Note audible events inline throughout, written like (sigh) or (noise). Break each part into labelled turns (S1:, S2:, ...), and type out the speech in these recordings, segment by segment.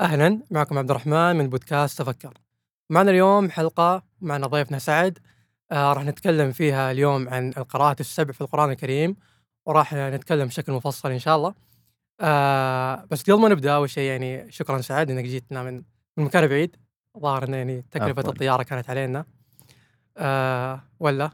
S1: أهلا معكم عبد الرحمن من بودكاست تفكر. معنا اليوم حلقة معنا ضيفنا سعد. آه راح نتكلم فيها اليوم عن القراءات السبع في القرآن الكريم وراح نتكلم بشكل مفصل إن شاء الله. آه بس قبل ما نبدأ أول شيء يعني شكرا سعد إنك جيتنا من من مكان بعيد. ظاهر إنه يعني تكلفة
S2: عفواً.
S1: الطيارة كانت علينا. آه ولا؟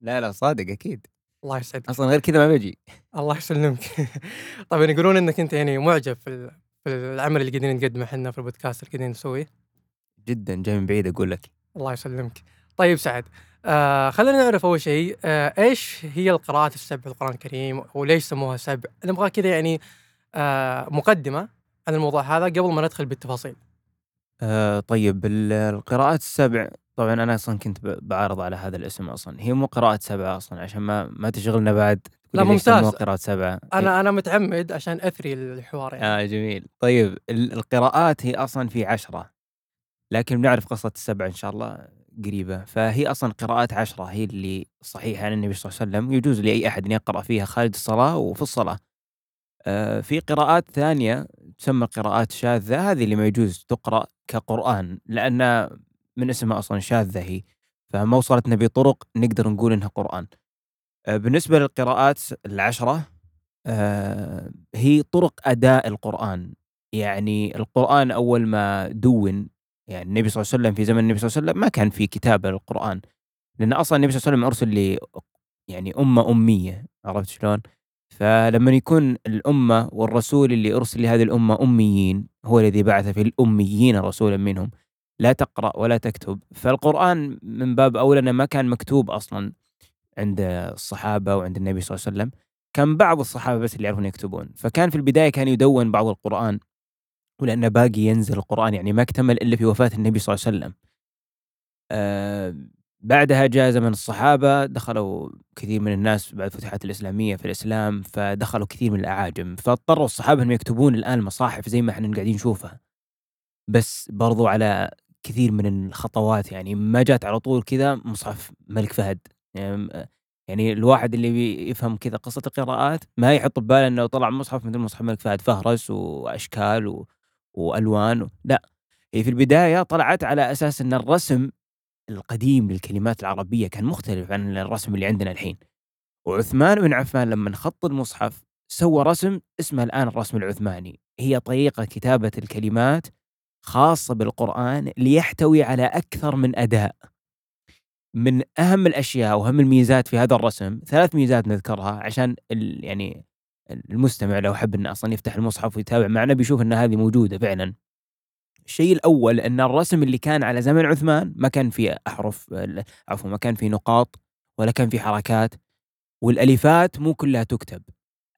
S2: لا لا صادق أكيد.
S1: الله يسعدك.
S2: أصلا غير كذا ما بجي
S1: الله يسلمك. (laughs) طيب يقولون إنك أنت يعني معجب في في العمل اللي قاعدين نقدمه إحنا في البودكاست اللي قاعدين نسويه.
S2: جدا جاي من بعيد أقول لك.
S1: الله يسلمك. طيب سعد آه خلينا نعرف أول شيء آه إيش هي القراءات السبع في القرآن الكريم وليش سموها سبع؟ نبغى كذا يعني آه مقدمة عن الموضوع هذا قبل ما ندخل بالتفاصيل.
S2: آه طيب ال- القراءات السبع طبعا أنا أصلا كنت بعارض على هذا الاسم أصلا. هي مو قراءات سبعه أصلا عشان ما ما تشغلنا بعد.
S1: لا، ممتاز.
S2: سموها قراءات سبعة؟
S1: أنا أنا متعمد عشان أثري الحوار يعني.
S2: آه جميل. طيب ال- القراءات هي أصلا في عشرة لكن بنعرف قصة السبع إن شاء الله قريبة. فهي أصلا قراءات عشرة هي اللي صحيحة عن النبي صلى الله عليه وسلم. يجوز لأي أحد أن يقرأ فيها خارج الصلاة وفي الصلاة. آه في قراءات ثانية تسمى قراءات شاذة. هذه اللي ما يجوز تقرأ كقرآن لأن من اسمها أصلا شاذة هي. فما وصلتنا بطرق نقدر نقول إنها قرآن. بالنسبة للقراءات العشرة آه، هي طرق أداء القرآن. يعني القرآن أول ما دون يعني النبي صلى الله عليه وسلم في زمن النبي صلى الله عليه وسلم ما كان في كتابة للقرآن. لأن أصلا النبي صلى الله عليه وسلم أرسل يعني أمة أمية عرفت شلون؟ فلما يكون الأمة والرسول اللي أرسل لهذه الأمة أميين هو الذي بعث في الأميين رسولا منهم. لا تقرأ ولا تكتب. فالقرآن من باب أولى ما كان مكتوب أصلا. عند الصحابة وعند النبي صلى الله عليه وسلم. كان بعض الصحابة بس اللي يعرفون يكتبون. فكان في البداية كان يدون بعض القرآن ولأنه باقي ينزل القرآن يعني ما اكتمل إلا في وفاة النبي صلى الله عليه وسلم. آه بعدها جاء زمن الصحابة دخلوا كثير من الناس بعد الفتوحات الإسلامية في الإسلام فدخلوا كثير من الأعاجم. فاضطروا الصحابة أنهم يكتبون الآن مصاحف زي ما إحنا قاعدين نشوفها. بس برضو على كثير من الخطوات يعني ما جات على طول كذا مصحف ملك فهد. يعني, يعني الواحد اللي بيفهم كذا قصة القراءات ما يحط بباله إنه طلع مصحف مثل مصحف ملك فهد فهرس وأشكال و... وألوان و... لا. هي في البداية طلعت على أساس إن الرسم القديم للكلمات العربية كان مختلف عن الرسم اللي عندنا الحين. وعثمان بن عفان لما خط المصحف سوى رسم اسمه الآن الرسم العثماني. هي طريقة كتابة الكلمات خاصة بالقرآن ليحتوي على أكثر من أداء. من أهم الأشياء وأهم الميزات في هذا الرسم ثلاث ميزات نذكرها عشان ال يعني المستمع لو حب إنه أصلا يفتح المصحف ويتابع معنا بيشوف إن هذه موجودة فعلا. الشيء الأول إن الرسم اللي كان على زمن عثمان ما كان فيه أحرف عفوا ما كان فيه نقاط ولا كان فيه حركات والألفات مو كلها تكتب.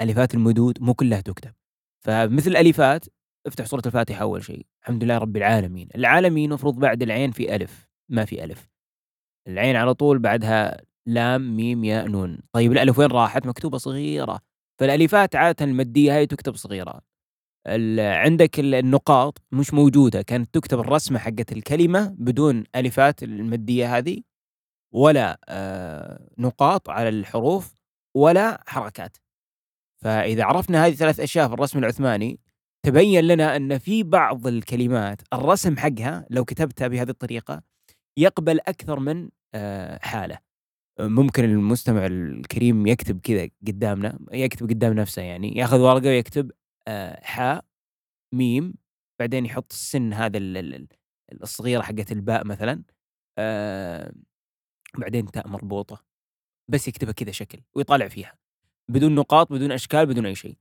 S2: ألفات المدود مو كلها تكتب. فمثل الالفات افتح سورة الفاتحة أول شيء الحمد لله رب العالمين العالمين مفروض بعد العين في ألف ما في ألف العين على طول بعدها لام ميم ياء نون. طيب الألف وين راحت؟ مكتوبة صغيرة. فالألفات عادة المادية هاي تكتب صغيرة. ال- عندك ال- النقاط مش موجودة. كانت تكتب الرسمة حقت الكلمة بدون ألفات المادية هذه ولا آه نقاط على الحروف ولا حركات. فإذا عرفنا هذه ثلاث أشياء في الرسم العثماني تبين لنا أن في بعض الكلمات الرسم حقها لو كتبتها بهذه الطريقة يقبل أكثر من آه، حاله. ممكن المستمع الكريم يكتب كذا قدامنا يكتب قدام نفسه يعني ياخذ ورقة ويكتب آه، حاء ميم بعدين يحط السن هذا ال- ال- ال- الصغيرة حقت الباء مثلا آه، بعدين تاء مربوطة. بس يكتبها كذا شكل ويطالع فيها. بدون نقاط بدون أشكال بدون أي شيء.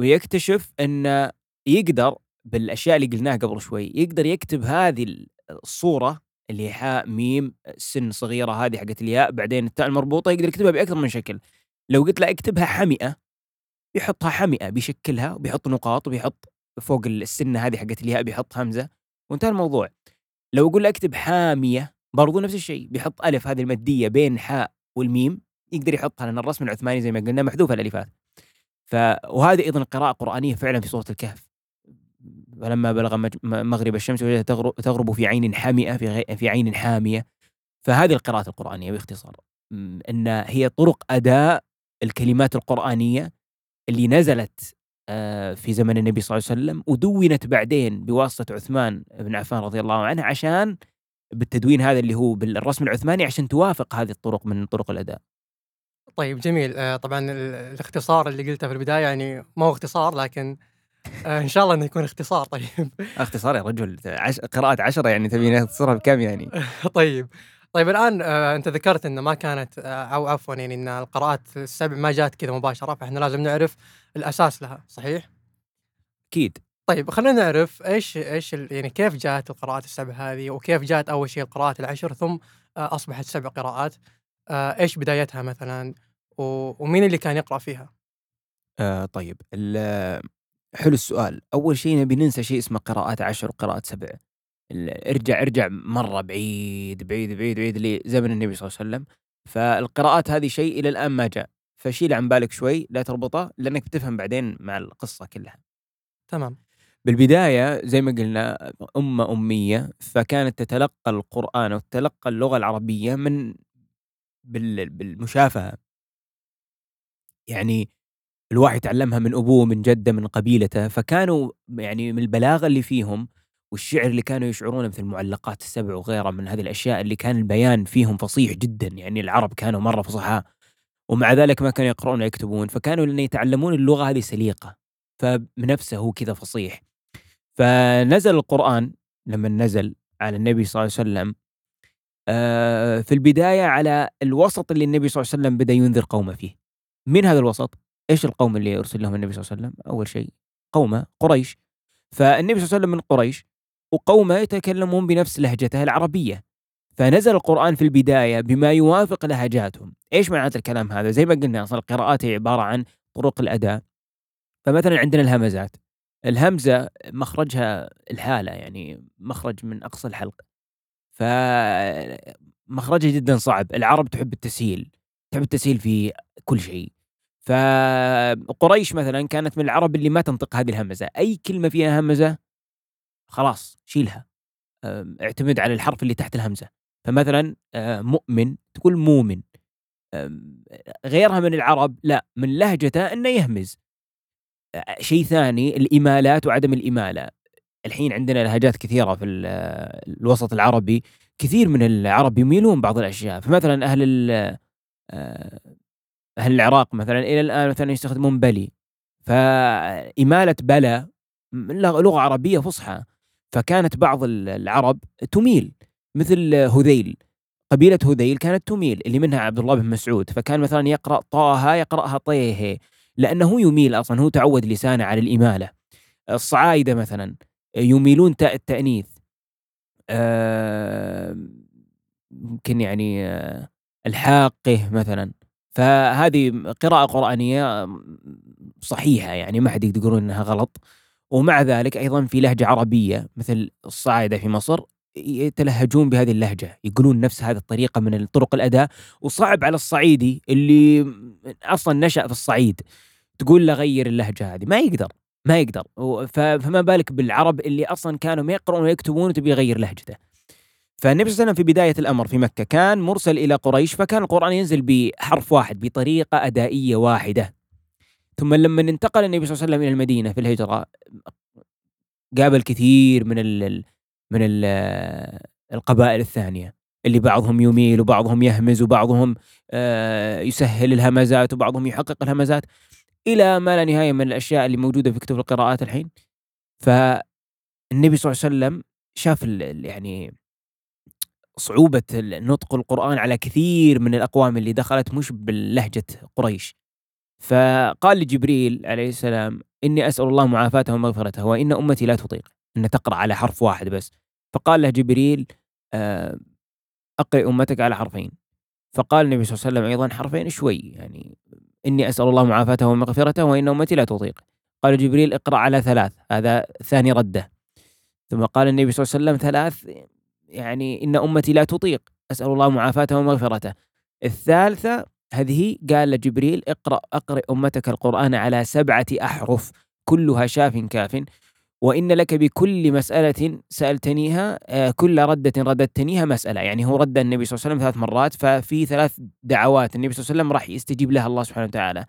S2: ويكتشف انه يقدر بالأشياء اللي قلناها قبل شوي يقدر يكتب هذه الصورة اللي حاء ميم سن صغيرة هذه حقت الياء بعدين التاء المربوطة يقدر يكتبها بأكثر من شكل. لو قلت له اكتبها حمئة بيحطها حمئة بيشكلها وبيحط نقاط وبيحط فوق السنة هذه حقت الياء بيحط همزة. وانتهى الموضوع. لو أقول له اكتب حامية برضو نفس الشيء بيحط ألف هذه المادية بين حاء والميم يقدر يحطها لأن الرسم العثماني زي ما قلنا محذوفه الألفات. ف وهذه أيضا قراءة قرآنية فعلا في سوره الكهف. فلما بلغ مغرب الشمس وجدها تغرب, في عين حامئه في. في عين حامية فهذه القراءات القرآنية باختصار إن هي طرق أداء الكلمات القرآنية اللي نزلت آه، في زمن النبي صلى الله عليه وسلم ودونت بعدين بواسطة عثمان بن عفان رضي الله عنه عشان بالتدوين هذا اللي هو بالرسم العثماني عشان توافق هذه الطرق من طرق الأداء
S1: طيب جميل آه، طبعا ال- الاختصار اللي قلته في البداية يعني ما هو اختصار لكن إن شاء الله إنه يكون اختصار طيب. (laughs)
S2: اختصار يا رجل عش... قراءة عشرة يعني تبي تختصرها بكم يعني؟ (laughs)
S1: طيب. طيب الآن آه، أنت ذكرت إنه ما كانت آه، أو عفوا يعني إن القراءات السبع ما جات كذا مباشرة فإحنا لازم نعرف الأساس لها صحيح؟
S2: أكيد.
S1: طيب خلينا نعرف إيش إيش يعني كيف جاءت القراءات السبع هذه وكيف جاءت أول شيء القراءات العشر ثم آه، أصبحت سبع قراءات. آه، إيش بدايتها مثلا؟ ومين اللي كان يقرأ فيها؟
S2: آه طيب. ال- حلو السؤال. أول شيء نبي ننسى شيء اسمه قراءات عشر وقراءات سبع. ارجع ارجع مرة بعيد بعيد بعيد بعيد لزمن النبي صلى الله عليه وسلم. فالقراءات هذه شيء إلى الآن ما جاء. فشيل عن بالك شوي لا تربطه لأنك بتفهم بعدين مع القصة كلها.
S1: تمام.
S2: بالبداية زي ما قلنا أمة أمية فكانت تتلقى القرآن وتتلقى اللغة العربية من بال- بالمشافهة. يعني الواحد يتعلمها من أبوه من جده من قبيلته فكانوا يعني من البلاغة اللي فيهم والشعر اللي كانوا يشعرونه مثل المعلقات السبع وغيرها من هذه الأشياء اللي كان البيان فيهم فصيح جدا يعني العرب كانوا مرة فصحاء ومع ذلك ما كانوا يقرؤون ويكتبون فكانوا لأن يتعلمون اللغة هذه سليقة فبنفسه هو كذا فصيح فنزل القرآن لما نزل على النبي صلى الله عليه وسلم آه، في البداية على الوسط اللي النبي صلى الله عليه وسلم بدأ ينذر قومه فيه من هذا الوسط؟ إيش القوم اللي ارسل لهم النبي صلى الله عليه وسلم؟ أول شيء قومه قريش. فالنبي صلى الله عليه وسلم من قريش وقومه يتكلمون بنفس لهجته العربية. فنزل القرآن في البداية بما يوافق لهجاتهم. إيش معنات الكلام هذا؟ زي ما قلنا أصلا القراءات هي عبارة عن طرق الأداء. فمثلا عندنا الهمزات. الهمزة مخرجها الحالة يعني مخرج من أقصى الحلق. فمخرجها جدا صعب. العرب تحب التسهيل. تحب التسهيل في كل شيء. فقريش مثلا كانت من العرب اللي ما تنطق هذه الهمزة. أي كلمة فيها همزة خلاص شيلها. اعتمد على الحرف اللي تحت الهمزة. فمثلا آه، مؤمن تقول مؤمن. غيرها من العرب لا من لهجته إنه يهمز. آه، شيء ثاني الإمالات وعدم الإمالة. الحين عندنا لهجات كثيرة في ال- الوسط العربي. كثير من العرب يميلون بعض الأشياء. فمثلا أهل آه، أهل العراق مثلا إلى الآن مثلا يستخدمون بلي. فإمالة بلا لغة عربية فصحى. فكانت بعض ال- العرب تميل مثل هذيل. قبيلة هذيل كانت تميل اللي منها عبد الله بن مسعود. فكان مثلا يقرأ طه يقرأها طيه لأنه يميل أصلا هو تعود لسانه على الإمالة. الصعايدة مثلا يميلون تاء التأنيث. آه، يمكن يعني آه، الحاقه مثلا. فهذه قراءة قرآنية صحيحة يعني ما حد يقدر يقولون إنها غلط. ومع ذلك أيضا في لهجة عربية مثل الصعايدة في مصر يتلهجون بهذه اللهجة يقولون نفس هذه الطريقة من طرق الأداء. وصعب على الصعيدي اللي أصلا نشأ في الصعيد تقول له غير اللهجة هذه. ما يقدر ما يقدر. فما بالك بالعرب اللي أصلا كانوا ما يقرؤون ويكتبون وتبي يغير لهجته. فالنبي صلى الله عليه وسلم في بداية الأمر في مكة كان مرسل إلى قريش فكان القرآن ينزل بحرف واحد بطريقة أدائية واحدة. ثم لما انتقل النبي صلى الله عليه وسلم إلى المدينة في الهجرة قابل كثير من ال من ال القبائل الثانية اللي بعضهم يميل وبعضهم يهمز وبعضهم آه، يسهل الهمزات وبعضهم يحقق الهمزات إلى ما لا نهاية من الأشياء اللي موجودة في كتب القراءات الحين. فالنبي صلى الله عليه وسلم شاف يعني صعوبة نطق القرآن على كثير من الأقوام اللي دخلت مش باللهجة قريش. فقال لجبريل عليه السلام إني أسأل الله معافاته ومغفرته وإن أمتي لا تطيق. أن تقرأ على حرف واحد بس. فقال له جبريل آه، أقرأ أمتك على حرفين. فقال النبي صلى الله عليه وسلم أيضا حرفين شوي يعني إني أسأل الله معافاته ومغفرته وإن أمتي لا تطيق. قال جبريل اقرأ على ثلاث هذا ثاني ردة. ثم قال النبي صلى الله عليه وسلم ثلاث يعني إن أمتي لا تطيق. أسأل الله معافاته ومغفرته. الثالثة هذه قال لجبريل اقرأ أقرأ أمتك القرآن على سبعة أحرف كلها شاف كاف. وإن لك بكل مسألة سألتنيها آه، كل ردة رددتنيها مسألة. يعني هو رد النبي صلى الله عليه وسلم ثلاث مرات ففي ثلاث دعوات النبي صلى الله عليه وسلم راح يستجيب لها الله سبحانه وتعالى.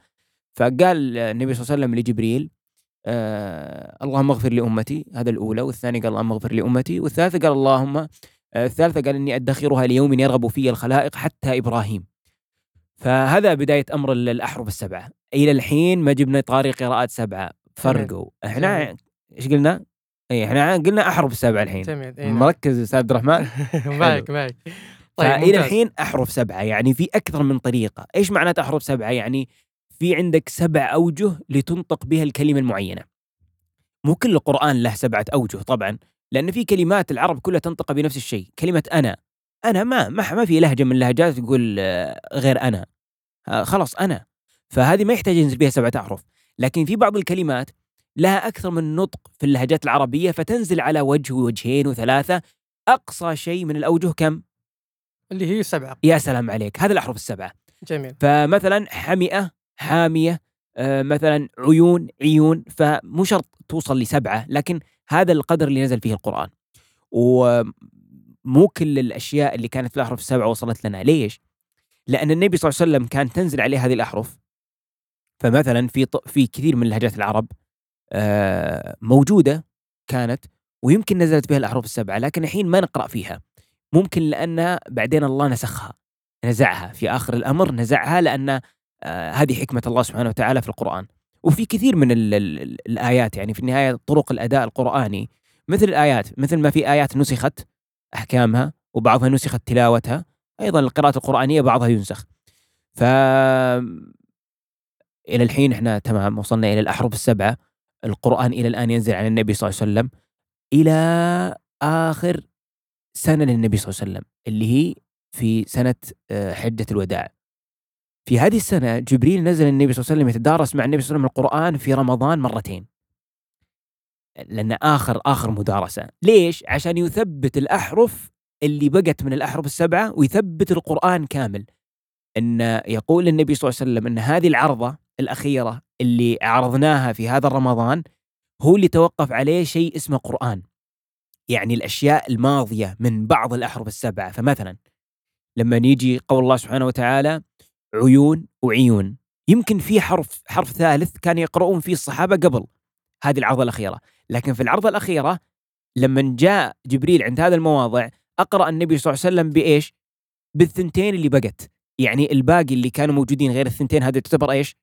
S2: فقال النبي صلى الله عليه وسلم لجبريل آه اللهم اغفر لأمتي هذا الأولى والثاني قال اللهم اغفر لأمتي والثالثة قال اللهم آه الثالثة قال إني أدخرها ليوم يرغب فيه الخلائق حتى إبراهيم. فهذا بداية أمر الاحرف السبعة. إلى الحين ما جبنا طاري قراءات سبعة. فرقوا. إحنا إيش قلنا؟ اي إحنا قلنا احرف سبعة الحين.
S1: جميل. إيه نعم.
S2: مركز أستاذ عبد الرحمن؟ (laughs)
S1: معك معك.
S2: طيب
S1: ممتاز.
S2: الحين احرف سبعة يعني في أكثر من طريقة، إيش معنات احرف سبعة؟ يعني في عندك سبع أوجه لتنطق بها الكلمة المعينة. مو كل القرآن له سبعة أوجه طبعا، لأن في كلمات العرب كلها تنطق بنفس الشيء، كلمة أنا أنا ما ما ما في لهجة من اللهجات تقول آه، غير أنا. آه، خلاص أنا. فهذه ما يحتاج ينزل بها سبعة أحرف، لكن في بعض الكلمات لها أكثر من نطق في اللهجات العربية فتنزل على وجه ووجهين وثلاثة أقصى شيء من الأوجه كم؟
S1: اللي هي سبعة
S2: يا سلام عليك هذا الأحرف السبعة
S1: جميل
S2: فمثلا حمئة حاميه آه، مثلا عيون عيون فمو شرط توصل لسبعة لكن هذا القدر اللي نزل فيه القرآن. ومو كل الأشياء اللي كانت في الأحرف السبعه وصلت لنا. ليش؟ لأن النبي صلى الله عليه وسلم كان تنزل عليه هذه الأحرف. فمثلا في في كثير من لهجات العرب آه، موجودة كانت ويمكن نزلت بها الأحرف السبعة لكن الحين ما نقرأ فيها. ممكن لأن بعدين الله نسخها نزعها. في آخر الأمر نزعها لأن آه، هذه حكمة الله سبحانه وتعالى في القرآن. وفي كثير من ال ال ال الآيات يعني في النهاية طرق الأداء القرآني. مثل الآيات مثل ما في آيات نسخت أحكامها وبعضها نسخت تلاوتها أيضا القراءة القرآنية بعضها ينسخ. ف إلى الحين إحنا تمام وصلنا إلى الأحرف السبعة. القرآن إلى الآن ينزل على النبي صلى الله عليه وسلم. إلى آخر سنة للنبي صلى الله عليه وسلم اللي هي في سنة آه، حجة الوداع. في هذه السنة جبريل نزل النبي صلى الله عليه وسلم يتدارس مع النبي صلى الله عليه وسلم القرآن في رمضان مرتين. لأن آخر آخر مدارسة. ليش؟ عشان يثبت الأحرف اللي بقت من الأحرف السبعة ويثبت القرآن كامل. إن يقول النبي صلى الله عليه وسلم إن هذه العرضة الأخيرة اللي عرضناها في هذا الرمضان هو اللي توقف عليه شيء اسمه قرآن. يعني الأشياء الماضية من بعض الأحرف السبعة. فمثلا لما يجي قول الله سبحانه وتعالى عيون وعيون. يمكن في حرف حرف ثالث كان يقرؤون فيه الصحابة قبل هذه العرضة الأخيرة. لكن في العرضة الأخيرة لما جاء جبريل عند هذا المواضع أقرأ النبي صلى الله عليه وسلم بإيش؟ بالثنتين اللي بقت. يعني الباقي اللي كانوا موجودين غير الثنتين هذه تعتبر إيش؟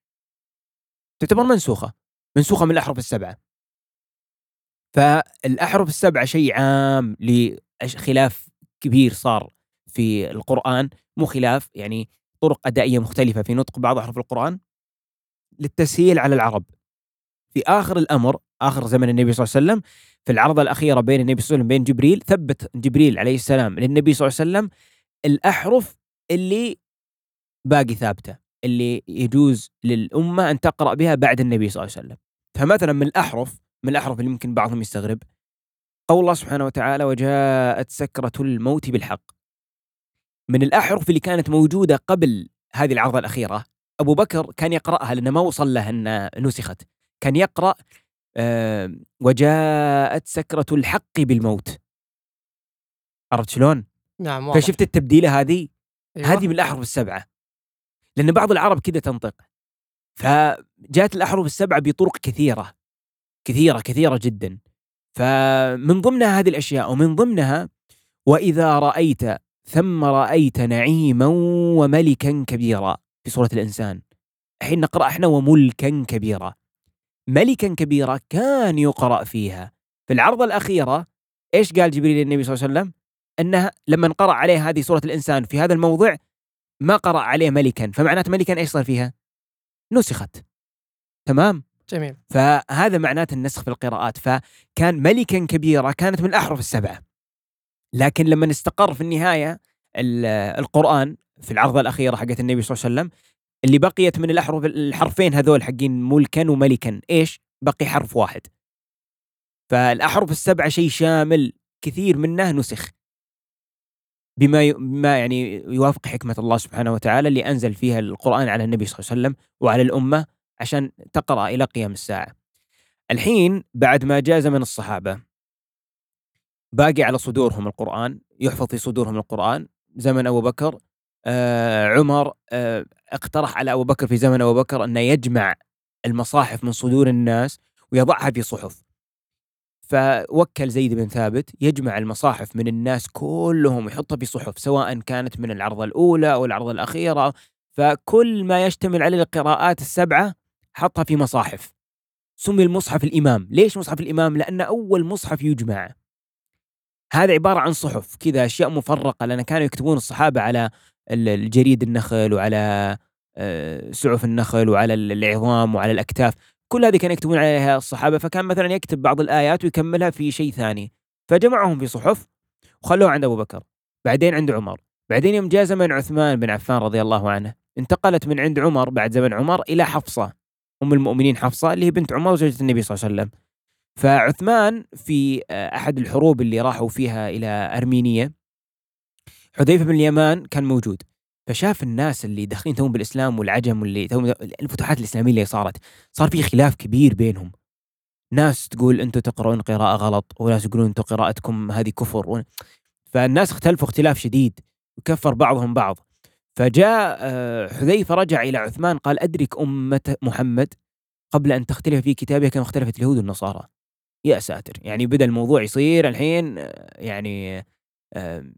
S2: تعتبر منسوخة. منسوخة من الأحرف السبعة. فالأحرف السبعة شيء عام لخلاف كبير صار في القرآن مو خلاف يعني طرق أدائية مختلفة في نطق بعض احرف القرآن للتسهيل على العرب. في آخر الأمر آخر زمن النبي صلى الله عليه وسلم في العرضة الأخيرة بين النبي صلى الله عليه وسلم بين جبريل ثبت جبريل عليه السلام للنبي صلى الله عليه وسلم الأحرف اللي باقي ثابتة اللي يجوز للأمة أن تقرأ بها بعد النبي صلى الله عليه وسلم. فمثلا من الأحرف من الأحرف اللي ممكن بعضهم يستغرب قول الله سبحانه وتعالى وجاءت سكرة الموت بالحق. من الأحرف اللي كانت موجودة قبل هذه العرضة الأخيرة أبو بكر كان يقرأها لأنه ما وصل له ان نسخت. كان يقرأ وجاءت سكرة الحق بالموت. عرفت شلون؟
S1: نعم واضح.
S2: فشفت التبديلة هذه؟
S1: أيوة.
S2: هذه من الأحرف السبعة. لأن بعض العرب كذا تنطق. فجاءت الأحرف السبعة بطرق كثيرة. كثيرة كثيرة جدا. فمن ضمنها هذه الأشياء ومن ضمنها وإذا رأيت ثم رأيت نعيما وملكا كبيرا. في سورة الإنسان. الحين نقرأ إحنا وملكا كبيرا. ملكا كبيرا كان يقرأ فيها. في العرضه الأخيرة إيش قال جبريل للنبي صلى الله عليه وسلم؟ أنه لما قرا عليه هذه سورة الإنسان في هذا الموضع ما قرأ عليه ملكا. فمعناته ملكا إيش صار فيها؟ نسخت. تمام؟
S1: جميل.
S2: فهذا معناته النسخ في القراءات. فكان ملكا كبيرا كانت من الأحرف السبعة. لكن لما استقر في النهاية ال- القرآن في العرضة الأخيرة حقت النبي صلى الله عليه وسلم اللي بقيت من الأحرف الحرفين هذول حقين ملكا وملكا إيش؟ بقي حرف واحد فالأحرف السبعة شيء شامل كثير منه نسخ بما. بما يعني يوافق حكمة الله سبحانه وتعالى اللي أنزل فيها القرآن على النبي صلى الله عليه وسلم وعلى الأمة عشان تقرأ إلى قيام الساعة الحين بعد ما جاء زمن الصحابة باقي على صدورهم القرآن يحفظ في صدورهم القرآن زمن أبو بكر آه عمر آه اقترح على أبو بكر في زمن أبو بكر أنه يجمع المصاحف من صدور الناس ويضعها في صحف. فوكل زيد بن ثابت يجمع المصاحف من الناس كلهم ويحطها في صحف سواء كانت من العرضة الأولى أو العرضة الأخيرة. فكل ما يشتمل عليه القراءات السبعة حطها في مصاحف. سمي المصحف الإمام. ليش مصحف الإمام؟ لأن أول مصحف يجمع. هذا عبارة عن صحف كذا أشياء مفرقة لأن كانوا يكتبون الصحابة على الجريد النخل وعلى آه، سعف النخل وعلى العظام وعلى الأكتاف. كل هذه كانوا يكتبون عليها الصحابة فكان مثلا يكتب بعض الآيات ويكملها في شيء ثاني. فجمعهم في صحف وخلوه عند أبو بكر بعدين عند عمر. بعدين يوم جاء زمن عثمان بن عفان رضي الله عنه انتقلت من عند عمر بعد زمن عمر إلى حفصة أم المؤمنين حفصة اللي هي بنت عمر وزوجة النبي صلى الله عليه وسلم. فعثمان في آه، أحد الحروب اللي راحوا فيها إلى أرمينيا حذيفة بن اليمان كان موجود فشاف الناس اللي داخلين توهم بالإسلام والعجم واللي الفتوحات الإسلامية اللي صارت صار في خلاف كبير بينهم. ناس تقول أنتم تقرؤون قراءة غلط وناس يقولون أنتم قراءتكم هذه كفر و... فالناس اختلفوا اختلاف شديد وكفر بعضهم بعض. فجاء آه، حذيفة رجع إلى عثمان قال أدرك أمة محمد قبل أن تختلف في كتابها كما اختلفت اليهود والنصارى. يا ساتر. يعني بدأ الموضوع يصير الحين آه، يعني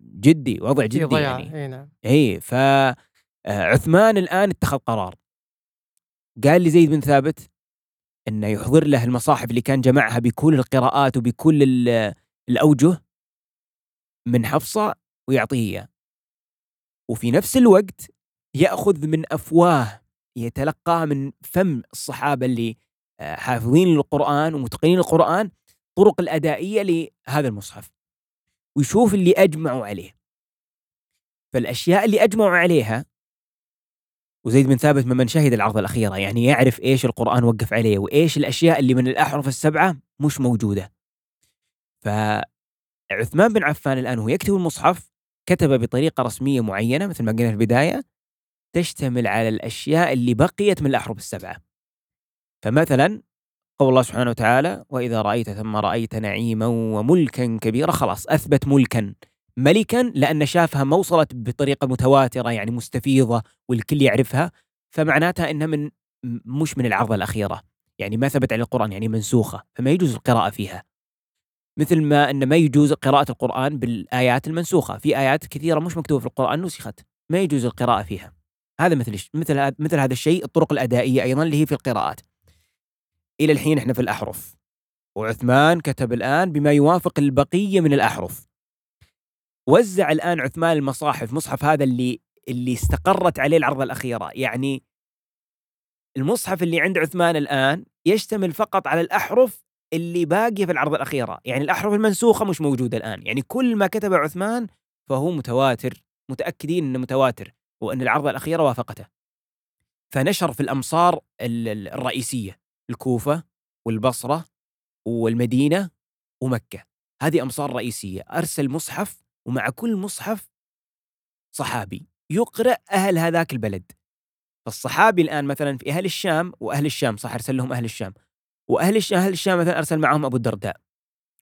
S2: جدي وضع جدي يعني.
S1: إي نعم.
S2: إي ف آه، عثمان الآن اتخذ قرار. قال لي زيد بن ثابت إنه يحضر له المصاحف اللي كان جمعها بكل القراءات وبكل الأوجه من حفصة ويعطيه إياه. وفي نفس الوقت يأخذ من أفواه يتلقاها من فم الصحابة اللي آه، حافظين القران ومتقنين القرآن طرق الأدائية لهذا المصحف. ويشوف اللي أجمعوا عليه. فالأشياء اللي أجمعوا عليها وزيد بن ثابت ممن شهد العرض الأخيرة يعني يعرف إيش القرآن وقف عليه وإيش الأشياء اللي من الأحرف السبعة مش موجودة. فعثمان بن عفان الآن وهو يكتب المصحف كتب بطريقة رسمية معينة مثل ما قلنا في البداية تشتمل على الأشياء اللي بقيت من الأحرف السبعة. فمثلا قول الله سبحانه وتعالى وإذا رأيت ثم رأيت نعيما وملكا كبيرا خلاص أثبت ملكا. ملكا لأن شافها ما وصلت بطريقة متواترة يعني مستفيضة والكل يعرفها فمعناتها إنها من مش من العرضة الأخيرة. يعني ما ثبت عن القرآن يعني منسوخة فما يجوز القراءة فيها. مثل ما أن ما يجوز قراءة القرآن بالآيات المنسوخة. في آيات كثيرة مش مكتوبة في القرآن نسخت ما يجوز القراءة فيها. هذا مثل مثل مثل هذا الشيء الطرق الأدائية أيضا اللي هي في القراءات. إلى الحين إحنا في الأحرف. وعثمان كتب الآن بما يوافق البقية من الأحرف. وزع الآن عثمان المصاحف مصحف هذا اللي اللي استقرت عليه العرضة الأخيرة. يعني المصحف اللي عند عثمان الآن يشتمل فقط على الأحرف اللي باقية في العرضة الأخيرة. يعني الأحرف المنسوخة مش موجودة الآن. يعني كل ما كتب عثمان فهو متواتر متأكدين إنه متواتر وإن العرضة الأخيرة وافقته. فنشر في الأمصار الرئيسية. الكوفة والبصرة والمدينة ومكة. هذه أمصار رئيسية. أرسل مصحف ومع كل مصحف صحابي يقرأ أهل هذاك البلد. فالصحابي الآن مثلا في أهل الشام وأهل الشام صح أرسل لهم أهل الشام. وأهل الشام, أهل الشام مثلا أرسل معهم أبو الدرداء.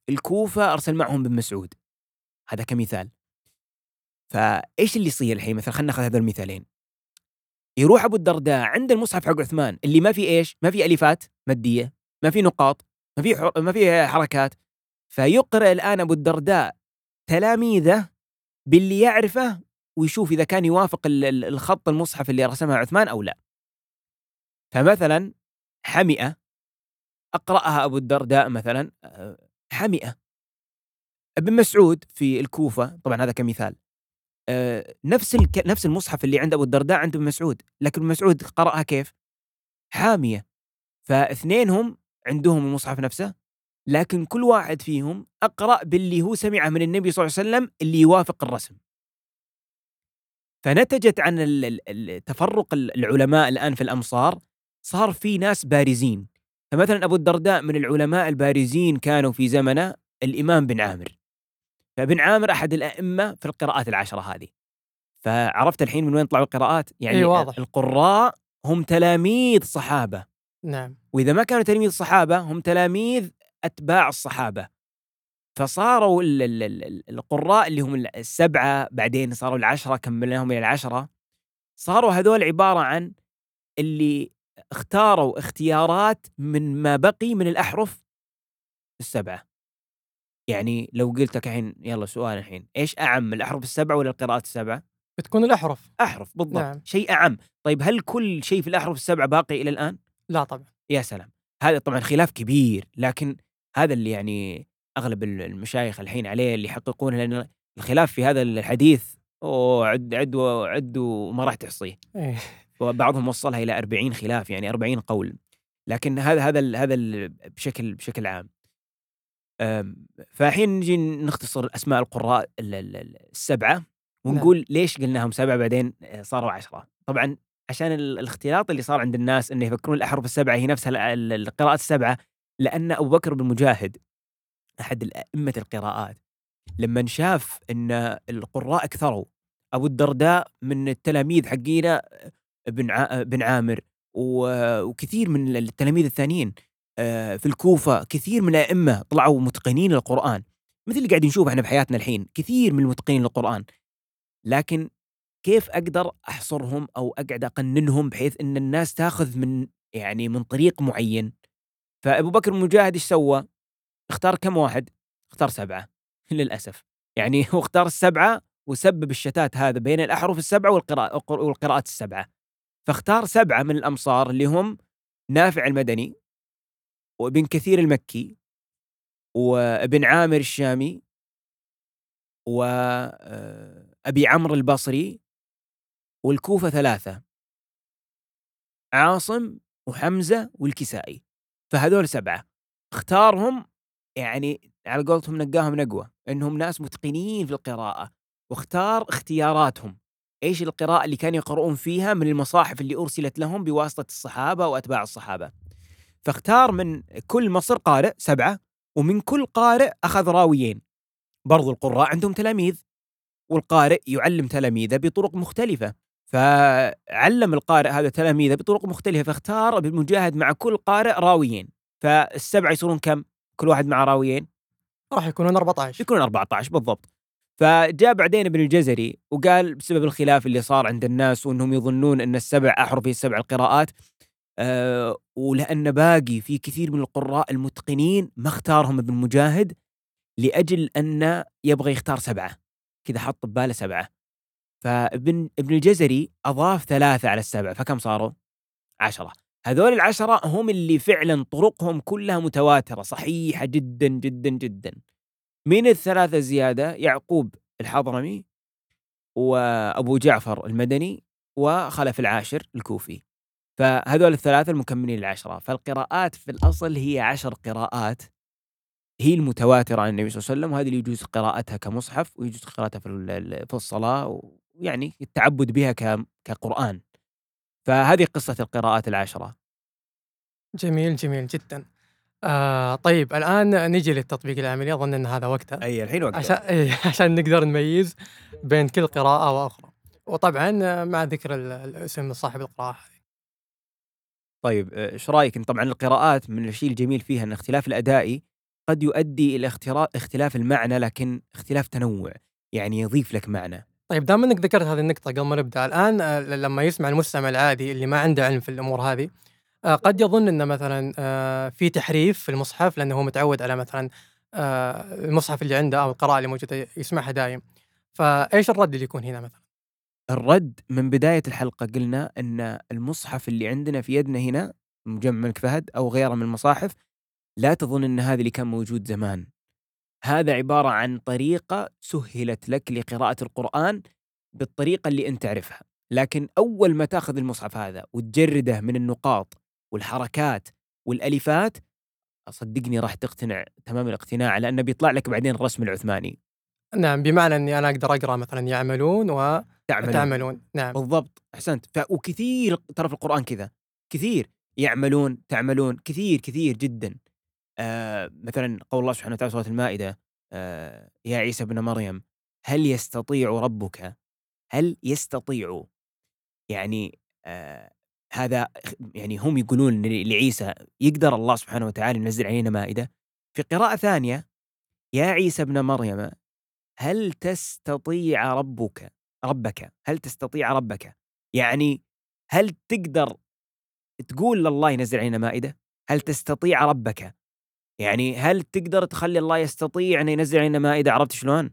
S2: الكوفة أرسل معهم بن مسعود. هذا كمثال. فإيش اللي يصير الحين؟ مثلا خلينا ناخذ هذول المثالين. يروح أبو الدرداء عند المصحف حق عثمان اللي ما في إيش؟ ما في الفات مادية، ما في نقاط، ما في حر... ما في حركات فيقرأ الآن أبو الدرداء تلاميذه باللي يعرفه ويشوف إذا كان يوافق الخط المصحف اللي رسمها عثمان أو لا. فمثلا حمئة أقرأها أبو الدرداء مثلا آه، حمئة ابن مسعود في الكوفة طبعا هذا كمثال آه، نفس الك... نفس المصحف اللي عند أبو الدرداء عند ابن مسعود لكن ابن مسعود قرأها كيف؟ حامية. فاثنينهم عندهم المصحف نفسه لكن كل واحد فيهم أقرأ باللي هو سمعه من النبي صلى الله عليه وسلم اللي يوافق الرسم. فنتجت عن تفرق العلماء الآن في الأمصار صار في ناس بارزين. فمثلا أبو الدرداء من العلماء البارزين كانوا في زمنه الإمام بن عامر. فابن عامر أحد الأئمة في القراءات العشرة هذه. فعرفت الحين من وين طلعوا القراءات؟ يعني
S1: أي واضح.
S2: القراء هم تلاميذ صحابة.
S1: نعم.
S2: وإذا ما كانوا تلاميذ صحابة هم تلاميذ أتباع الصحابة. فصاروا ال ال ال القراء اللي هم السبعة بعدين صاروا العشرة كملناهم إلى العشرة. صاروا هذول عبارة عن اللي اختاروا اختيارات من ما بقي من الأحرف السبعة. يعني لو قلت لك الحين يلا سؤال الحين إيش أعم الأحرف السبعة ولا القراءات السبعة؟
S1: بتكون الأحرف
S2: أحرف بالضبط
S1: نعم.
S2: شيء أعم طيب هل كل شيء في الأحرف السبعة باقي إلى الآن؟
S1: لا طبعا
S2: يا سلام هذا طبعا خلاف كبير لكن هذا اللي يعني أغلب المشايخ الحين عليه اللي يحققونه لأن الخلاف في هذا الحديث أوه عد عد وعد وما راح تحصيه
S1: إيه.
S2: وبعضهم وصلها إلى 40 خلاف يعني 40 قول لكن هذا هذا هذا بشكل بشكل عام فالحين نجي نختصر أسماء القراء ال- ال- السبعة ونقول ليش قلناهم سبعة بعدين صاروا عشرة. طبعا عشان ال- الاختلاط اللي صار عند الناس إنه يفكرون الأحرف السبعة هي نفسها ال- ال- القراءات السبعة لأن أبو بكر بن مجاهد أحد الأئمة القراءات لما شاف إن القراء كثروا أبو الدرداء من التلاميذ حقينا بن ع- بن عامر وكثير من التلاميذ الثانيين آه، في الكوفة كثير من الأئمة طلعوا متقنين للقرآن مثل اللي قاعدين نشوفه إحنا في حياتنا الحين كثير من المتقنين للقرآن. لكن كيف أقدر أحصرهم أو أقعد أقننهم بحيث إن الناس تاخذ من يعني من طريق معين؟ فأبو بكر المجاهد إيش سوى؟ اختار كم واحد؟ اختار سبعة. (laughs) للأسف. يعني هو اختار السبعة وسبب الشتات هذا بين الأحرف السبعة والقراء والقراءات السبعة. فاختار سبعة من الأمصار اللي هم نافع المدني وابن كثير المكي وابن عامر الشامي وابي عمرو البصري والكوفة ثلاثة. عاصم وحمزة والكسائي. فهذول سبعة. اختارهم يعني على قولتهم نقاهم نقوة إنهم ناس متقنين في القراءة. واختار اختياراتهم. إيش القراءة اللي كانوا يقرؤون فيها من المصاحف اللي أرسلت لهم بواسطة الصحابة وأتباع الصحابة؟ فاختار من كل مصر قارئ سبعة ومن كل قارئ أخذ راويين. برضو القراء عندهم تلاميذ والقارئ يعلم تلاميذه بطرق مختلفة. فعلم القارئ هذا تلاميذه بطرق مختلفة فاختار ابن مجاهد مع كل قارئ راويين. فالسبعة يصيرون كم؟ كل واحد مع راويين؟
S1: راح يكونون 14
S2: يكونون 14 بالضبط. فجاء بعدين ابن الجزري وقال بسبب الخلاف اللي صار عند الناس وإنهم يظنون إن السبع أحرف هي السبع القراءات أه ولأن باقي في كثير من القراء المتقنين ما اختارهم ابن مجاهد لأجل أن يبغى يختار سبعة كذا حط بباله سبعة. فابن ابن الجزري أضاف ثلاثة على السبعة فكم صاروا؟ عشرة. هذول العشرة هم اللي فعلا طرقهم كلها متواترة صحيحة جدا جدا جدا. من الثلاثة زيادة؟ يعقوب الحضرمي وأبو جعفر المدني وخلف العاشر الكوفي. فهذول الثلاثة المكملين للعشره فالقراءات في الأصل هي عشر قراءات هي المتواترة عن النبي صلى الله عليه وسلم وهذه اللي يجوز قراءتها كمصحف ويجوز قراءتها في ال- ال- في الصلاة ويعني التعبد بها ك- كقرآن. فهذه قصة القراءات العشرة.
S1: جميل جميل جدا. آه طيب الآن نجي للتطبيق العملي. أظن أن هذا وقتها
S2: أي الحين وقتها
S1: عشان إيه (laughs) عشان نقدر نميز بين كل قراءة وأخرى. وطبعا آه، مع ذكر ال- الاسم صاحب القراءة.
S2: طيب آه، إيش رأيك؟ طبعا القراءات من الشيء الجميل فيها إن اختلاف الادائي قد يؤدي إلى اختلاف المعنى لكن اختلاف تنوع يعني يضيف لك معنى.
S1: طيب دام إنك ذكرت هذه النقطة قبل ما نبدأ الآن آه، لما يسمع المستمع العادي اللي ما عنده علم في الأمور هذه آه، قد يظن إن مثلا في تحريف في المصحف لأنه هو متعود على مثلا المصحف اللي عنده أو القراءة اللي موجودة يسمعها دايم. فإيش الرد اللي يكون هنا مثلا؟
S2: الرد من بداية الحلقة قلنا إن المصحف اللي عندنا في يدنا هنا مجمع الملك فهد أو غيره من المصاحف لا تظن إن هذا اللي كان موجود زمان. هذا عبارة عن طريقة سهلت لك لقراءة القرآن بالطريقة اللي أنت تعرفها. لكن أول ما تأخذ المصحف هذا وتجرده من النقاط والحركات والألفات صدقني راح تقتنع تمام الاقتناع لأنه بيطلع لك بعدين الرسم العثماني.
S1: نعم بمعنى إني أنا أقدر أقرأ مثلا يعملون
S2: تعمل
S1: وتعملون نعم.
S2: بالضبط أحسنت. وكثير ترى في القرآن كذا كثير يعملون تعملون كثير كثير جدا. آه مثلا قول الله سبحانه وتعالى سورة المائدة آه يا عيسى ابن مريم هل يستطيع ربك؟ هل يستطيع؟ يعني آه هذا يعني هم يقولون لعيسى يقدر الله سبحانه وتعالى ينزل علينا مائدة؟ في قراءة ثانية يا عيسى ابن مريم هل تستطيع ربك؟ ربك هل تستطيع ربك؟ يعني هل تقدر تقول لله ينزل علينا مائدة؟ هل تستطيع ربك؟ يعني هل تقدر تخلي الله يستطيع انه ينزل علينا مائدة؟ عرفت شلون؟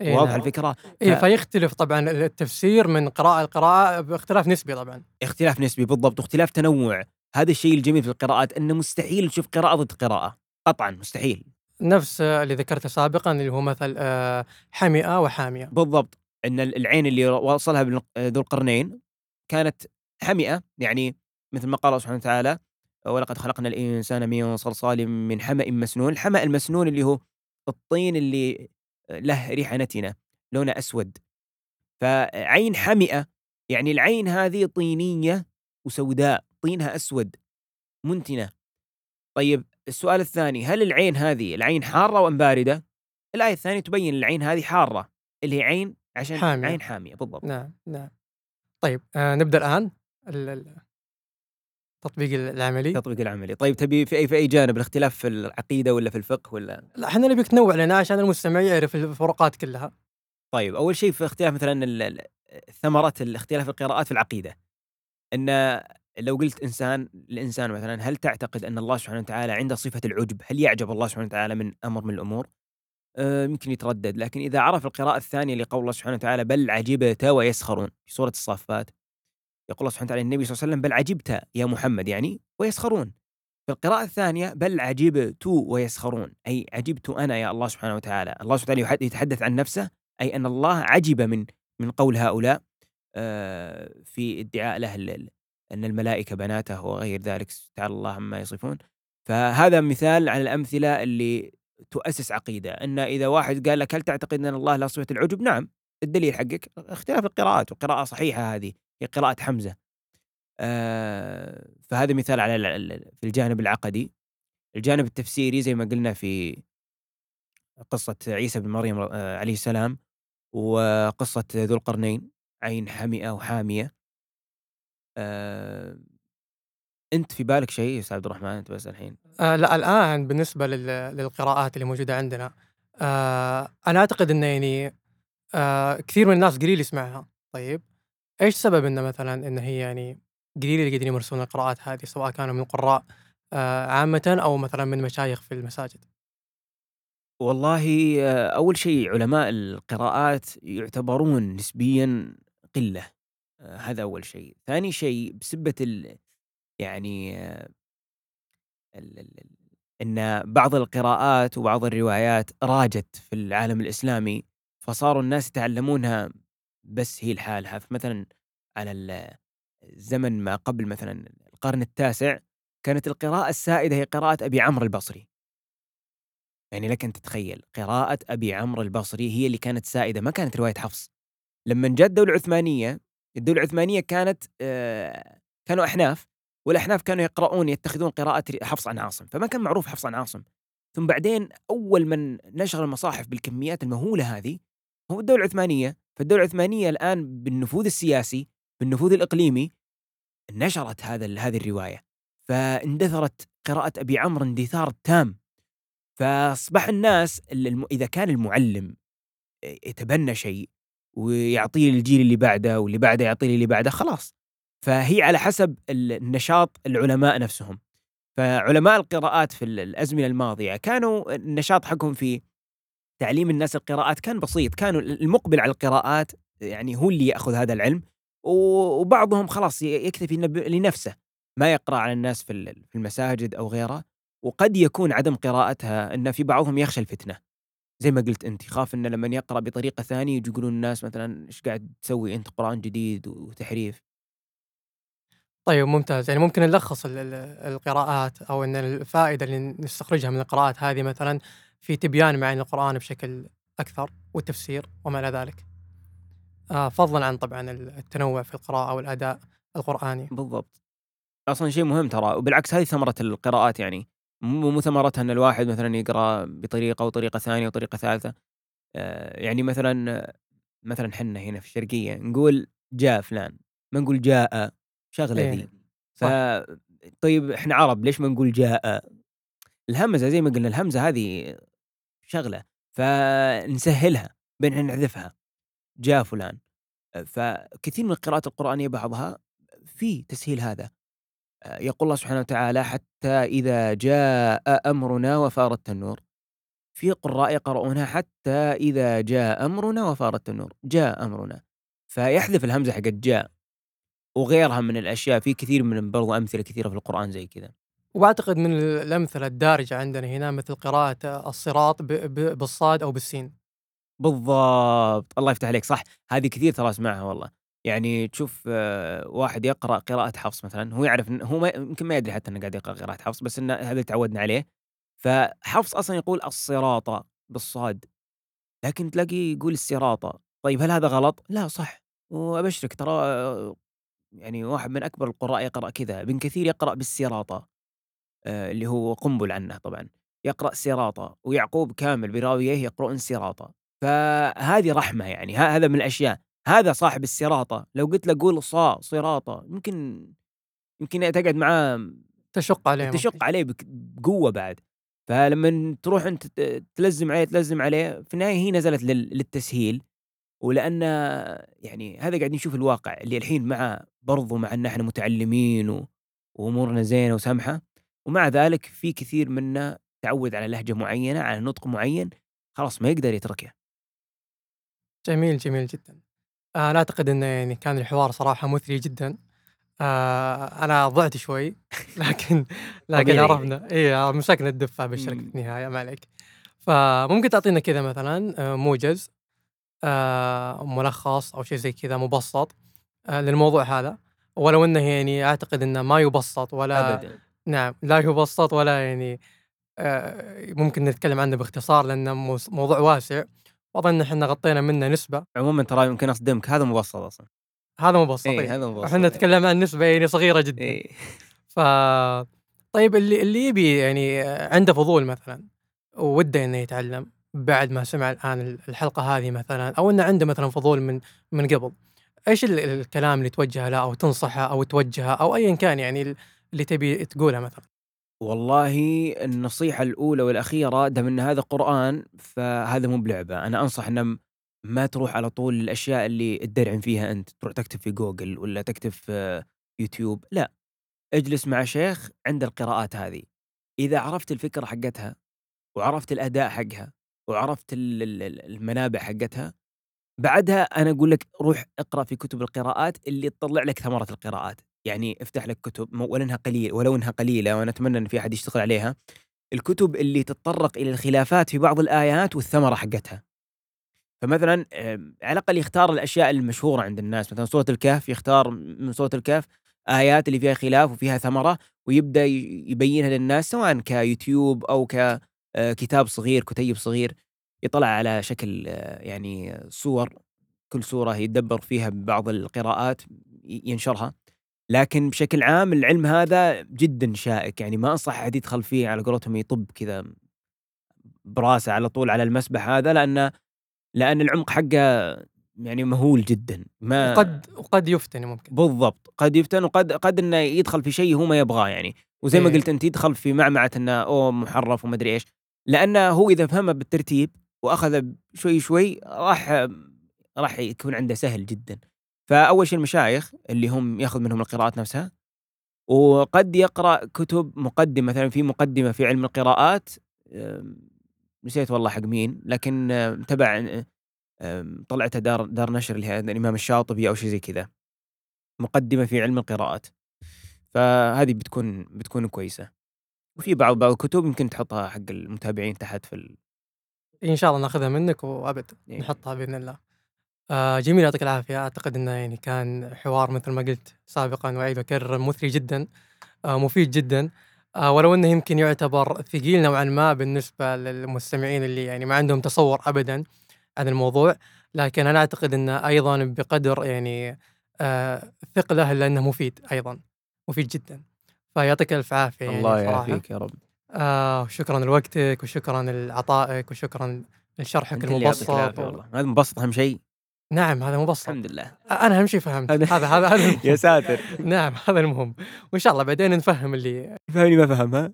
S1: إيه
S2: واضح
S1: نعم.
S2: الفكرة؟
S1: إيه
S2: ف-
S1: فيختلف طبعا التفسير من قراءة لقراءة باختلاف نسبي طبعا.
S2: اختلاف نسبي بالضبط واختلاف تنوع. هذا الشيء الجميل في القراءات أنه مستحيل تشوف قراءة ضد قراءة. قطعا مستحيل.
S1: نفس اللي ذكرته سابقا اللي هو مثل آه، حمئة وحامية.
S2: بالضبط. إن العين اللي وصلها ذو القرنين كانت حمئة يعني مثل ما قال الله سبحانه وتعالى ولقد خلقنا الإنسان من صلصال من حمأ مسنون، الحمأ المسنون اللي هو الطين اللي له ريحه نتنه لونه أسود. فعين حمئة يعني العين هذه طينية وسوداء طينها أسود منتنة. طيب السؤال الثاني هل العين هذه العين حارة وأم باردة؟ الآية الثانية تبين العين هذه حارة اللي هي عين عشان
S1: حامية.
S2: عين حامية بالضبط.
S1: نعم نعم. طيب آه نبدأ الآن ال- ال- التطبيق العملي.
S2: التطبيق العملي. طيب تبي في أي في أي جانب؟ الاختلاف في العقيدة ولا في الفقه ولا؟
S1: لا إحنا نبيك تنوع لنا عشان المستمع يعرف الفروقات كلها.
S2: طيب أول شيء في اختلاف مثلا ثمره الاختلاف القراءات في العقيدة. إن لو قلت إنسان الإنسان مثلا هل تعتقد أن الله سبحانه وتعالى عنده صفة العجب؟ هل يعجب الله سبحانه وتعالى من أمر من الأمور؟ آه، يمكن يتردد. لكن إذا عرف القراءة الثانية لقول الله سبحانه وتعالى بل عجبت ويسخرون في سورة الصافات يقول الله سبحانه وتعالى للنبي صلى الله عليه وسلم بل عجبت يا محمد يعني ويسخرون. في القراءة الثانية بل عجبت ويسخرون أي عجبت أنا يا الله سبحانه وتعالى الله سبحانه وتعالى يتحدث عن نفسه أي أن الله عجب من من قول هؤلاء آه، في ادعاء له أن الملائكة بناته وغير ذلك تعالى الله عما يصفون. فهذا مثال على الأمثلة اللي تؤسس عقيدة أن إذا واحد قال لك هل تعتقد أن الله لا صفة العجب؟ نعم الدليل حقك اختلاف القراءات وقراءة صحيحة هذه هي قراءة حمزة. آه، فهذا مثال على في الجانب العقدي. الجانب التفسيري زي ما قلنا في قصة عيسى بن مريم آه، عليه السلام وقصة ذو القرنين عين حمئة وحامية آه، أنت في بالك شيء يا أستاذ عبد الرحمن؟ أنت بس الحين.
S1: آه لا الآن بالنسبة لل- للقراءات اللي موجودة عندنا آه أنا أعتقد أنه يعني آه كثير من الناس قليل يسمعها. طيب إيش سبب أنه مثلا أنه هي يعني قليل اللي قاعدين يمارسون القراءات هذه سواء كانوا من القراء آه عامة أو مثلا من مشايخ في المساجد؟
S2: والله أول شيء علماء القراءات يعتبرون نسبيا قلة هذا أول شيء. ثاني شيء بسبة ال يعني إن بعض القراءات وبعض الروايات راجت في العالم الإسلامي فصاروا الناس يتعلمونها بس هي لحالها. فمثلا على ال- الزمن ما قبل مثلا القرن التاسع كانت القراءة السائدة هي قراءة أبي عمرو البصري. يعني لك أن تتخيل قراءة أبي عمرو البصري هي اللي كانت سائدة ما كانت رواية حفص. لما جاءت الدولة العثمانية الدولة العثمانية كانت آه، كانوا أحناف. والأحناف كانوا يقرؤون يتخذون قراءة حفص عن عاصم فما كان معروف حفص عن عاصم. ثم بعدين أول من نشر المصاحف بالكميات المهولة هذه هو الدولة العثمانية. فالدولة العثمانية الآن بالنفوذ السياسي بالنفوذ الإقليمي نشرت هذا هذه الرواية. فاندثرت قراءة أبي عمرو اندثار تام. فأصبح الناس إذا كان المعلم يتبنى شيء ويعطيه للجيل اللي بعده واللي بعده يعطيه اللي بعده خلاص. فهي على حسب ال- النشاط العلماء نفسهم. فعلماء القراءات في ال- الأزمنة الماضية كانوا النشاط حقهم في تعليم الناس القراءات كان بسيط. كانوا المقبل على القراءات يعني هو اللي يأخذ هذا العلم. وبعضهم خلاص يكتفي لنفسه. ما يقرأ على الناس في ال- في المساجد أو غيره. وقد يكون عدم قراءتها إن في بعضهم يخشى الفتنة. زي ما قلت أنت يخاف إنه لما يقرأ بطريقة ثانية يجي يقولون الناس مثلا إيش قاعد تسوي أنت؟ قرآن جديد وتحريف.
S1: طيب ممتاز. يعني ممكن نلخص ال- ال- القراءات أو أن الفائدة اللي نستخرجها من القراءات هذه مثلا في تبيان معاني القرآن بشكل أكثر والتفسير وما إلى ذلك. آه فضلا عن طبعا التنوع في القراءة والأداء القرآني.
S2: بالضبط. أصلا شيء مهم ترى وبالعكس هذه ثمرة القراءات يعني مو مو ثمرتها إن الواحد مثلا يقرأ بطريقة وطريقة ثانية وطريقة ثالثة. آه، يعني مثلا مثلا حنا هنا في الشرقية نقول جاء فلان ما نقول جاء شغلة
S1: إيه،
S2: ذي ف. طيب إحنا عرب ليش ما نقول جاء؟ الهمزة زي ما قلنا الهمزة هذه شغلة فنسهلها بين إحنا نحذفها جاء فلان. فكثير من القراءات القرآنية بعضها في تسهيل هذا. يقول الله سبحانه وتعالى حتى إذا جاء أمرنا وفارت النور. في قراء يقرؤونها حتى إذا جاء أمرنا وفارت النور. جاء أمرنا. فيحذف الهمزة حقت جاء. وغيرها من الأشياء في كثير من برضو أمثلة كثيرة في القرآن زي كذا.
S1: وأعتقد من الأمثلة الدارجة عندنا هنا مثل قراءة الصراط بالصاد أو بالسين.
S2: بالضبط. الله يفتح عليك. صح. هذه كثير ترى أسمعها والله. يعني تشوف آه، واحد يقرأ قراءة حفص مثلا هو يعرف هو يمكن ما يدري حتى إنه قاعد يقرأ قراءة حفص بس انه هذا اللي تعودنا عليه. فحفص أصلا يقول الصراط بالصاد. لكن تلاقيه يقول السراطة طيب هل هذا غلط؟ لا صح. وأبشرك ترى آه، يعني واحد من أكبر القراء يقرأ كذا ابن كثير يقرأ بالسراطة آه، اللي هو قنبل عنه طبعا يقرأ سراطة ويعقوب كامل براويه يقرؤون سراطة فهذه رحمة يعني ه- هذا من الأشياء. هذا صاحب السراطة لو قلت له قول صا صراطة يمكن يمكن تقعد معاه
S1: تشق عليه
S2: تشق. عليه بك- بقوة بعد. فلما تروح أنت ت- تلزم عليه تلزم عليه في النهاية هي نزلت لل- للتسهيل. ولأن يعني هذا قاعدين نشوف الواقع اللي الحين مع برضو مع إن إحنا متعلمين و- وأمورنا زينة وسمحة. ومع ذلك في كثير منا تعود على لهجة معينة على نطق معين خلاص ما يقدر يتركه
S1: جميل جميل جدا. آه، أنا أعتقد انه يعني كان الحوار صراحة مثري جدا. آه أنا ضعت شوي (laughs) لكن لكن. عرفنا. اي مسكنا الدفه
S2: بالشركة.
S1: في النهايه ما عليك. فممكن تعطينا كذا مثلا آه، موجز آه ملخص أو شيء زي كذا مبسط. آه للموضوع هذا. ولو إنه يعني أعتقد إنه ما يبسط ولا
S2: ابدا.
S1: نعم لا يبسط ولا يعني آه ممكن نتكلم عنه باختصار لأنه موضوع واسع. وأظن إحنا غطينا منه نسبة.
S2: عموما ترى يمكن أصدمك. هذا مبسط أصلا.
S1: هذا مبسط
S2: اي
S1: إيه.
S2: هذا مبسط
S1: إحنا نتكلم عن نسبة يعني صغيرة جدا.
S2: اي
S1: ف طيب اللي اللي يبي يعني عنده فضول مثلا وده إنه يتعلم بعد ما سمع الآن الحلقة هذه مثلا أو إنه عنده مثلا فضول من من قبل إيش ال- الكلام اللي توجهه له أو تنصحه أو توجهه أو ايا كان يعني اللي تبي تقوله مثلا؟
S2: والله النصيحة الأولى والأخيرة دام أن هذا قرآن فهذا مو بلعبة. أنا أنصح أن م- ما تروح على طول الأشياء اللي تدرعم فيها أنت. تروح تكتب في جوجل ولا تكتب في يوتيوب. لا اجلس مع شيخ عند القراءات هذه. إذا عرفت الفكرة حقتها وعرفت الأداء حقها وعرفت ال- ال- ال- المنابع حقتها بعدها أنا أقول لك روح اقرأ في كتب القراءات اللي تطلع لك ثمرة القراءات. يعني افتح لك كتب ولو إنها قليل ولو إنها قليلة وأنا أتمنى إن في أحد يشتغل عليها. الكتب اللي تتطرق إلى الخلافات في بعض الآيات والثمرة حقتها. فمثلا على الأقل يختار الأشياء المشهورة عند الناس. مثلا سوره الكهف يختار من سوره الكهف آيات اللي فيها خلاف وفيها ثمرة ويبدأ يبينها للناس سواء كيوتيوب أو ككتاب صغير كتيب صغير. يطلع على شكل آه، يعني صور كل سوره يتدبر فيها بعض القراءات ينشرها. لكن بشكل عام العلم هذا جدا شائك يعني ما أنصح أحد يدخل فيه على قولتهم يطب كذا براسه على طول على المسبح هذا لأن لأن العمق حقه يعني مهول جدا ما
S1: وقد وقد يفتن ممكن.
S2: بالضبط قد يفتن وقد قد إنه يدخل في شيء هو ما يبغاه يعني. وزي ما
S1: إيه.
S2: قلت أنت يدخل في معمعة إنه أوه محرف وما أدري إيش. لأنه هو إذا فهمه بالترتيب وأخذ شوي شوي راح راح يكون عنده سهل جدا. فأول شيء المشايخ اللي هم يأخذ منهم القراءات نفسها وقد يقرأ كتب مقدمة مثلا في مقدمة في علم القراءات نسيت والله حق مين لكن تبع طلعتها دار دار نشر اللي هي الإمام الشاطبي أو شيء زي كذا. مقدمة في علم القراءات. فهذه بتكون بتكون كويسة. وفي بعض بعض الكتب يمكن تحطها حق المتابعين تحت في.
S1: إن شاء الله ناخذها منك وأبد
S2: إيه.
S1: نحطها بإذن الله. آه جميل يعطيك العافية. أعتقد إنه يعني كان حوار مثل ما قلت سابقا واعيد واكرر مثري جدا آه مفيد جدا. آه ولو إنه يمكن يعتبر ثقيل نوعا ما بالنسبة للمستمعين اللي يعني ما عندهم تصور ابدا عن الموضوع لكن أنا أعتقد إنه أيضا بقدر يعني آه ثقله لأنه مفيد أيضا مفيد جدا. فيعطيك ألف عافية يعني
S2: الله. يعافيك يا رب.
S1: آه شكرا لوقتك وشكرا لعطائك وشكرا لشرحك
S2: انت اللي يعطيك
S1: المبسط.
S2: العافية
S1: و...
S2: والله. هذا مبسط أهم شيء.
S1: نعم هذا مبسط.
S2: الحمد لله.
S1: أنا أهم شيء فهمت.
S2: هذا-
S1: هذا هذا هذا المهم. (laughs)
S2: يا ساتر.
S1: نعم هذا المهم. وإن شاء الله بعدين نفهم اللي
S2: فهمني ما فهمها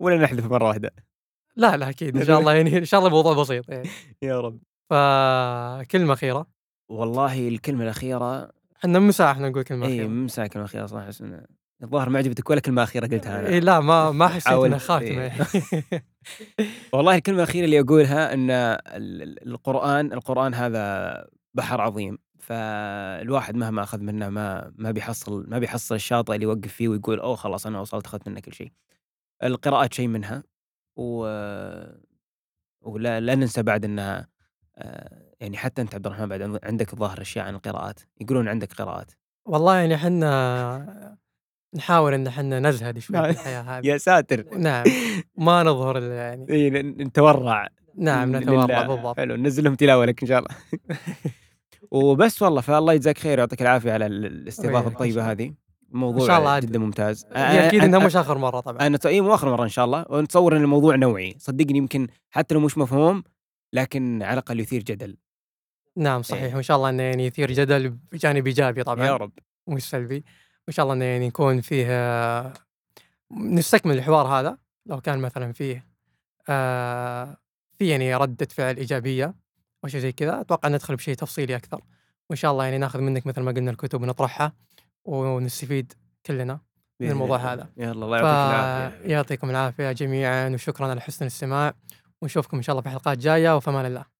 S2: ولا نحذف مرة واحدة.
S1: لا لا أكيد. إن شاء (laughs) الله يعني إن شاء الله الموضوع بسيط يعني
S2: يا رب.
S1: فكلمة أخيرة.
S2: والله الكلمة الأخيرة
S1: إحنا من ساعة إحنا نقول كلمة
S2: اي
S1: أخيرة.
S2: ممساك كلمة أخيرة صراحة أحس إنه الظاهر ما عجبتك ولا كلمة أخيرة قلتها أنا.
S1: إيه لا ما ما حسيت
S2: إنها
S1: خاتمة.
S2: إيه. (laughs) والله الكلمة الأخيرة اللي أقولها إن ال- ال- القرآن القرآن هذا بحر عظيم. فالواحد مهما أخذ منه ما ما بيحصل ما بيحصل الشاطئ اللي يوقف فيه ويقول أوه خلاص أنا وصلت أخذت منه كل شيء. القراءات شيء منها. و ولا لا ننسى بعد انها آه، يعني حتى أنت عبد الرحمن بعد عند- عندك ظاهر أشياء عن القراءات. يقولون عندك قراءات.
S1: والله يعني إحنا نحاول إن إحنا نزهد شوي
S2: نعم.
S1: في الحياة (laughs) هذه.
S2: يا ساتر.
S1: نعم. ما نظهر يعني.
S2: إيه، ن- نتورع.
S1: نعم. نتورع بالضبط.
S2: حلو ننزل لهم تلاوة لك إن شاء الله. (laughs) وبس والله فالله يجزاك خير ويعطيك العافية على ال- الاستضافة
S1: الطيبة
S2: هذه. موضوع
S1: إن شاء الله
S2: جدا ممتاز.
S1: هي
S2: أكيد
S1: انها مش آخر مرة طبعا.
S2: أنا إي مو آخر مرة إن شاء الله. ونتصور إن الموضوع نوعي. صدقني يمكن حتى لو مش مفهوم لكن على الأقل يثير جدل.
S1: نعم
S2: إيه.
S1: صحيح وإن شاء الله إنه يعني يثير جدل بجانب إيجابي طبعا.
S2: يا رب.
S1: مش سلبي. وان شاء الله إنه يعني يكون فيه نستكمل الحوار هذا لو كان مثلا فيه آه في يعني ردة فعل إيجابية أو شيء زي كذا أتوقع ندخل بشيء تفصيلي أكثر. وإن شاء الله يعني ناخذ منك مثل ما قلنا الكتب ونطرحها ونستفيد كلنا من الموضوع هذا.
S2: يلا الله يعطيك العافية.
S1: يعطيكم العافية جميعا وشكرا على حسن الاستماع ونشوفكم إن شاء الله في حلقات جاية وفمان الله.